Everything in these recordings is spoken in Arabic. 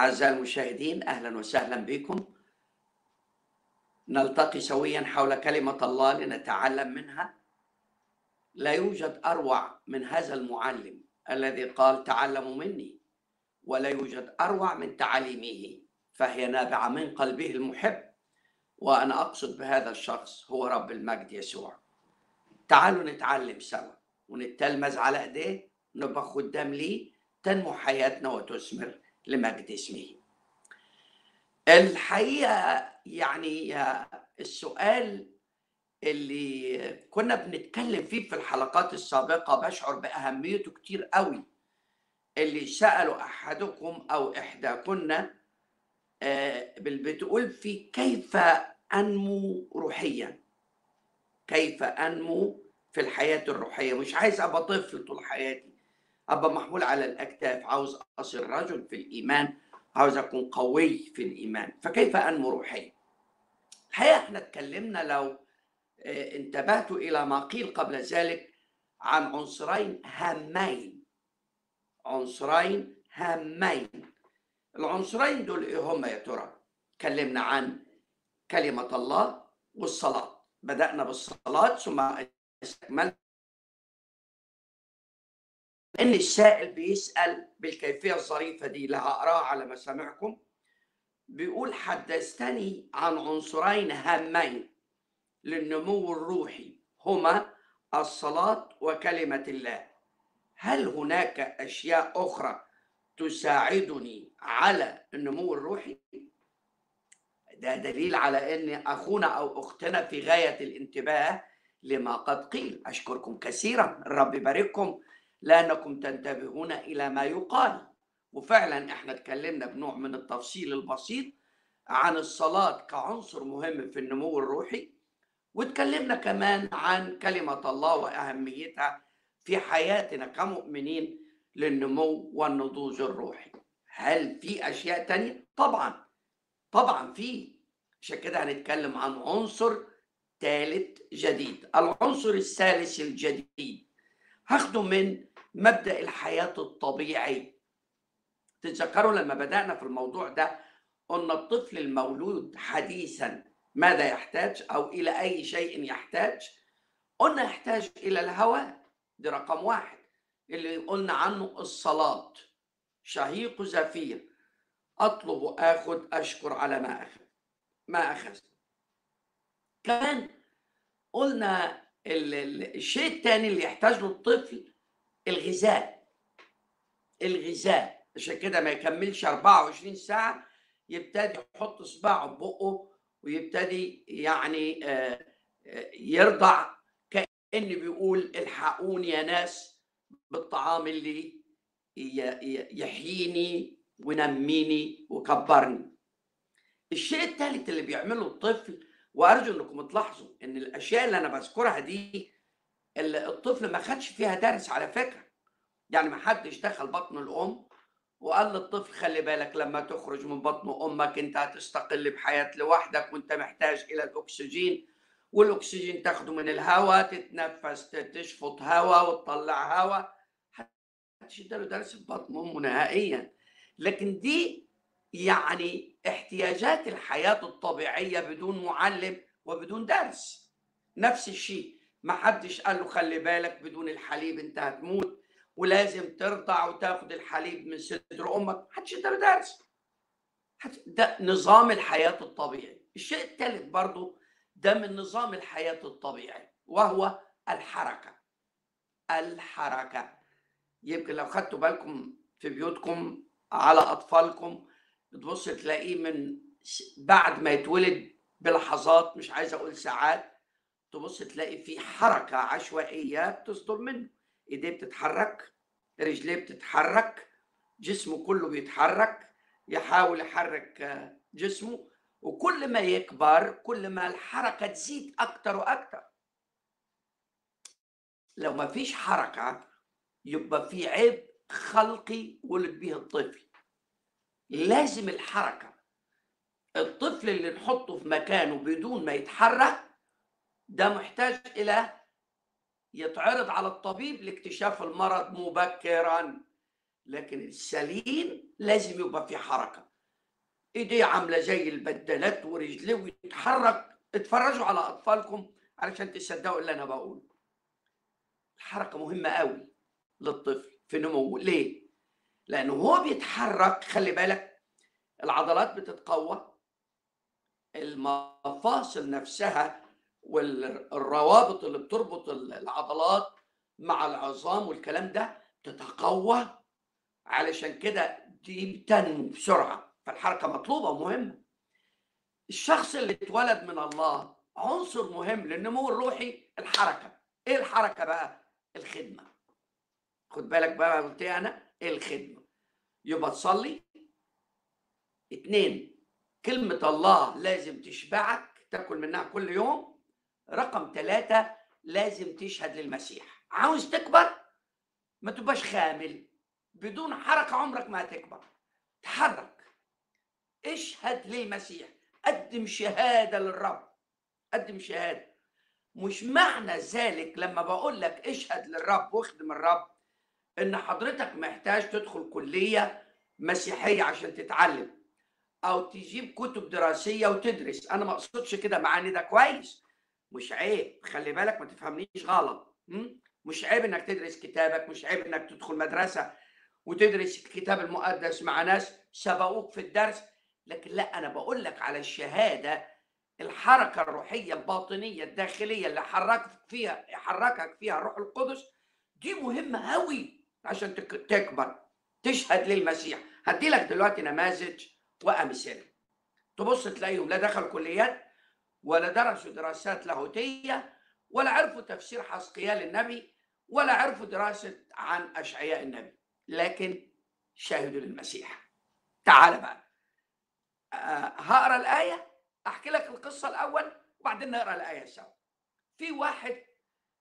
أعزائي المشاهدين أهلا وسهلا بكم. نلتقي سويا حول كلمة الله لنتعلم منها. لا يوجد أروع من هذا المعلم الذي قال تعلموا مني ولا يوجد أروع من تعاليمه فهي نابعة من قلبه المحب. وأنا أقصد بهذا الشخص هو رب المجد يسوع. تعالوا نتعلم سوا ونتلمذ على أيديه. نبقى خدام ليه تنمو حياتنا وتثمر. لمجد اسمه. الحقيقة يعني السؤال اللي كنا بنتكلم فيه في الحلقات السابقة بشعر بأهميته كتير قوي. اللي سالوا أحدكم أو احداكن آه، بتقول في كيف أنمو روحيا؟ كيف أنمو في الحياة الروحية؟ مش عايز أبقى طفل طول حياتي. ابقى محمول على الأكتاف عاوز اصير رجل في الإيمان عاوز أكون قوي في الإيمان. فكيف أنمو روحيا الحقيقة إحنا اتكلمنا لو آه، انتبهتوا إلى ما قيل قبل ذلك عن عنصرين هامين. عنصرين هامين. العنصرين دول إيه هم يا ترى؟ اتكلمنا عن كلمة الله والصلاة. بدأنا بالصلاة ثم استكملنا إن السائل بيسأل بالكيفية الظريفة دي اللي هقراها على مسامعكم بيقول حدثتني عن عنصرين هامين للنمو الروحي هما الصلاة وكلمة الله. هل هناك أشياء أخرى تساعدني على النمو الروحي؟ ده دليل على إن أخونا أو أختنا في غاية الانتباه لما قد قيل. أشكركم كثيرا. الرب يبارككم. لانكم تنتبهون إلى ما يقال. وفعلا إحنا اتكلمنا بنوع من التفصيل البسيط عن الصلاة كعنصر مهم في النمو الروحي واتكلمنا كمان عن كلمة الله وأهميتها في حياتنا كمؤمنين للنمو والنضوج الروحي. هل في أشياء تانية؟ طبعا طبعا في. عشان كده هنتكلم عن عنصر ثالث جديد. العنصر الثالث الجديد. هاخده من مبدأ الحياة الطبيعي. تتذكروا لما بدأنا في الموضوع ده قلنا الطفل المولود حديثا ماذا يحتاج أو إلى أي شيء يحتاج؟ قلنا يحتاج إلى الهواء دي رقم واحد. اللي قلنا عنه الصلاة. شهيق زفير. أطلب آخذ أشكر على ما أخذ. ما أخذ. كمان قلنا الشيء الثاني اللي يحتاج له الطفل الغذاء. الغذاء. عشان كده ما يكملش 24 ساعة يبتدي يحط صباعه في بقه ويبتدي يعني آه، آه، يرضع كأن بيقول الحقوني يا ناس بالطعام اللي يحييني ونميني وكبرني. الشيء الثالث اللي بيعمله الطفل وأرجو إنكم تلاحظوا إن الأشياء اللي أنا بذكرها دي الطفل ما خدش فيها درس على فكرة. يعني ما حدش دخل بطن الأم وقال للطفل خلي بالك لما تخرج من بطن أمك أنت هتستقل بحياة لوحدك وأنت محتاج إلى الأكسجين والأكسجين تاخده من الهواء تتنفس تشفط هواء وتطلع هواء. محدش اداله درس في بطن أمه نهائيا. لكن دي يعني احتياجات الحياة الطبيعية بدون معلم وبدون درس. نفس الشيء. ما حدش قال له خلي بالك بدون الحليب انت هتموت ولازم ترضع وتاخد الحليب من صدر أمك. محدش اداله درس ده نظام الحياة الطبيعي. الشيء الثالث برضو ده من نظام الحياة الطبيعي وهو الحركة. الحركة. يمكن لو خدتوا بالكم في بيوتكم على أطفالكم بتبص تلاقيه من بعد ما يتولد بلحظات مش عايز أقول ساعات تبص تلاقي في حركة عشوائية بتصدر منه. إيديه بتتحرك رجليه بتتحرك جسمه كله بيتحرك يحاول يحرك جسمه. وكل ما يكبر كل ما الحركة تزيد أكتر وأكتر. لو ما فيش حركة يبقى في عيب خلقي ولد به الطفل. لازم الحركة الطفل اللي نحطه في مكانه بدون ما يتحرك ده محتاج إلى يتعرض على الطبيب لاكتشاف المرض مبكرا. لكن السليم لازم يبقى في حركة. إيديه عاملة زي البدلات ورجليه ويتحرك. اتفرجوا على أطفالكم علشان تصدقوا اللي أنا بقوله. الحركة مهمة قوي للطفل في نموه. ليه؟ لأنه هو بيتحرك خلي بالك العضلات بتتقوى المفاصل نفسها والروابط اللي بتربط العضلات مع العظام والكلام ده تتقوى. علشان كده دي بتنمو بسرعة فالحركة مطلوبة ومهمة. الشخص اللي اتولد من الله عنصر مهم للنمو الروحي الحركة. إيه الحركة بقى؟ الخدمة. خد بالك بقى قلت إيه أنا؟ الخدمة. يبقى تصلي. اتنين كلمة الله لازم تشبعك تاكل منها كل يوم. رقم ثلاثة لازم تشهد للمسيح. عاوز تكبر؟ ما تبقاش خامل. بدون حركة عمرك ما هتكبر. تحرك. اشهد للمسيح. قدم شهادة للرب. قدم شهادة. مش معنى ذلك لما بقول لك اشهد للرب واخدم الرب إن حضرتك محتاج تدخل كلية مسيحية عشان تتعلم أو تجيب كتب دراسية وتدرس. أنا ما أقصدش كده مع إن ده كويس. مش عيب خلي بالك ما تفهمنيش غلط. مش عيب إنك تدرس كتابك مش عيب إنك تدخل مدرسة وتدرس الكتاب المقدس مع ناس سبقوك في الدرس. لكن لا أنا بقول لك على الشهادة الحركة الروحية الباطنية الداخلية اللي حركك فيها يحركك فيها الروح القدس دي مهمة قوي عشان تكبر تشهد للمسيح. هدي لك دلوقتي نماذج وأمثلة. تبص تلاقيهم لا دخلوا كليات ولا درسوا دراسات لاهوتية ولا عرفوا تفسير حسقيال النبي ولا عرفوا دراسة عن أشعياء النبي. لكن شاهدوا للمسيح. تعال بقى. آه هقرأ الآية أحكي لك القصة الأول وبعدين نقرأ الآية سوا. في واحد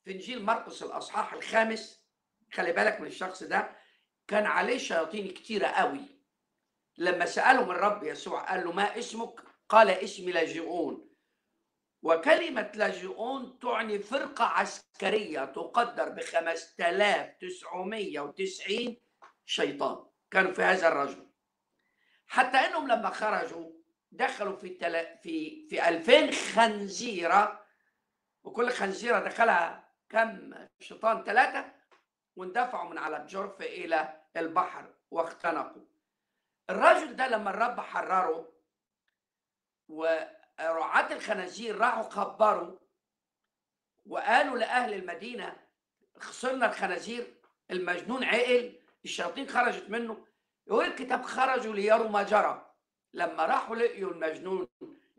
في إنجيل مرقس الأصحاح الخامس خلي بالك من الشخص ده كان عليه شياطين كتيرة قوي. لما سألهم الرب يسوع قال له ما اسمك؟ قال اسمي لاجئون. وكلمة لاجئون تعني فرقة عسكرية تقدر ب 5990 شيطان. كانوا في هذا الرجل. حتى إنهم لما خرجوا دخلوا في التل... في في 2000 خنزيرة. وكل خنزيرة دخلها كم؟ شيطان ثلاثة. واندفعوا من على الجرف إلى البحر واختنقوا. الرجل ده لما الرب حرره ورعاة الخنازير راحوا خبروا وقالوا لأهل المدينة خسرنا الخنازير المجنون عقل الشياطين خرجت منه. يقول الكتاب خرجوا ليروا ما جرى. لما راحوا لقيوا المجنون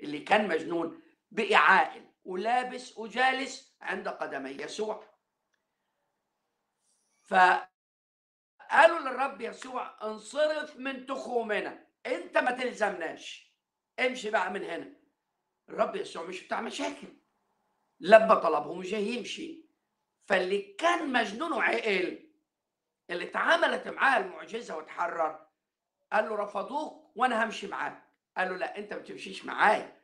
اللي كان مجنون بقي عاقل ولابس وجالس عند قدمي يسوع. فقالوا للرب يسوع انصرف من تخومنا. انت ما تلزمناش. امشي بقى من هنا. الرب يسوع مش بتاع مشاكل. لبى طلبهم مش هيمشي فاللي كان مجنون وعقل اللي اتعاملت معاه المعجزة وتحرر قال له رفضوك وأنا همشي معاك. قال له لا أنت ما تمشيش معايا.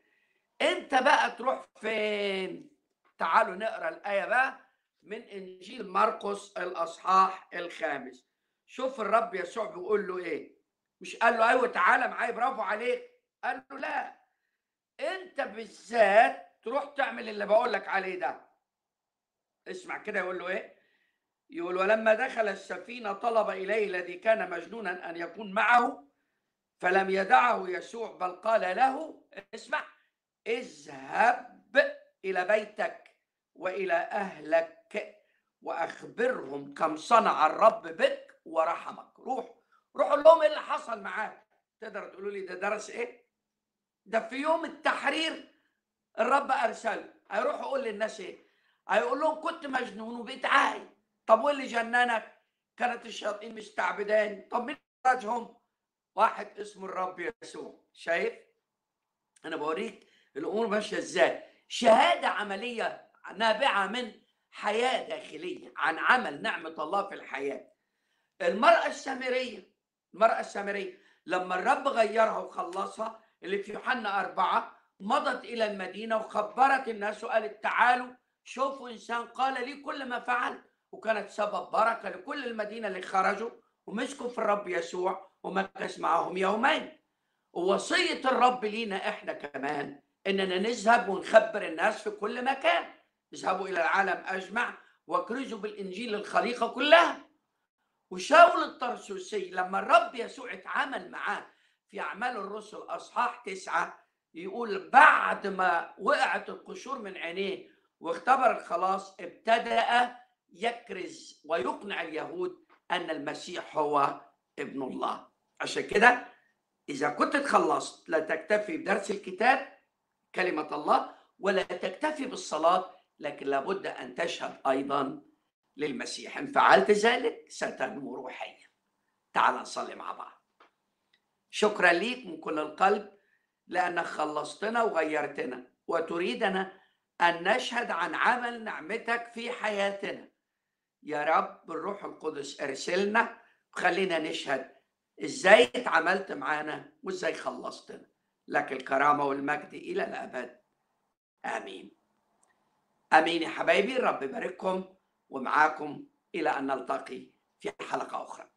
أنت بقى تروح فين؟ تعالوا نقرأ الآية بقى من إنجيل مرقس الأصحاح الخامس. شوف الرب يسوع بيقول له إيه. مش قال له أيوه تعالى معايا برافو عليك. قال له لا. انت بالذات تروح تعمل اللي بقول لك عليه ده. اسمع كده يقول له إيه؟ يقول ولما دخل السفينة طلب إليه الذي كان مجنونا أن يكون معه فلم يدعه يسوع بل قال له اسمع اذهب إلى بيتك وإلى أهلك وأخبرهم كم صنع الرب بك ورحمك. روح روحوا لهم إيه اللي حصل معاك. تقدر تقولوا لي ده درس إيه؟ ده في يوم التحرير الرب أرسله. هيروح يقول للناس إيه؟ هيقول لهم كنت مجنون وبقيت عاقل. طب واللي جننك؟ كانت الشياطين مستعبداني طب مين خرجهم واحد اسمه الرب يسوع. شايف؟ أنا بوريك الأمور ماشية إزاي. شهادة عملية نابعة من حياة داخلية عن عمل نعمة الله في الحياة. المرأة السامرية المرأة السامرية لما الرب غيرها وخلصها اللي في يوحنا أربعة مضت إلى المدينة وخبرت الناس وقالت تعالوا شوفوا إنسان قال لي كل ما فعلت. وكانت سبب بركة لكل المدينة اللي خرجوا ومسكوا في الرب يسوع ومكث معهم يومين. ووصية الرب لينا إحنا كمان إننا نذهب ونخبر الناس في كل مكان. اذهبوا إلى العالم أجمع واكرزوا بالإنجيل الخليقة كلها. وشاول الطرسوسي لما الرب يسوع اتعامل معاه في أعمال الرسل أصحاح تسعة يقول بعد ما وقعت القشور من عينيه واختبر الخلاص ابتدأ يكرز ويقنع اليهود أن المسيح هو ابن الله. عشان كده إذا كنت تخلصت لا تكتفي بدرس الكتاب كلمة الله ولا تكتفي بالصلاة لكن لابد أن تشهد أيضا للمسيح. إن فعلت ذلك ستنمو روحيا. تعال نصلي مع بعض. شكرا ليك من كل القلب لأنك خلصتنا وغيرتنا وتريدنا أن نشهد عن عمل نعمتك في حياتنا. يا رب بالروح القدس ارسلنا وخلينا نشهد إزاي اتعاملت معانا وإزاي خلصتنا. لك الكرامة والمجد إلى الأبد. آمين. آمين يا حبايبي الرب يبارككم ومعاكم إلى أن نلتقي في حلقة أخرى.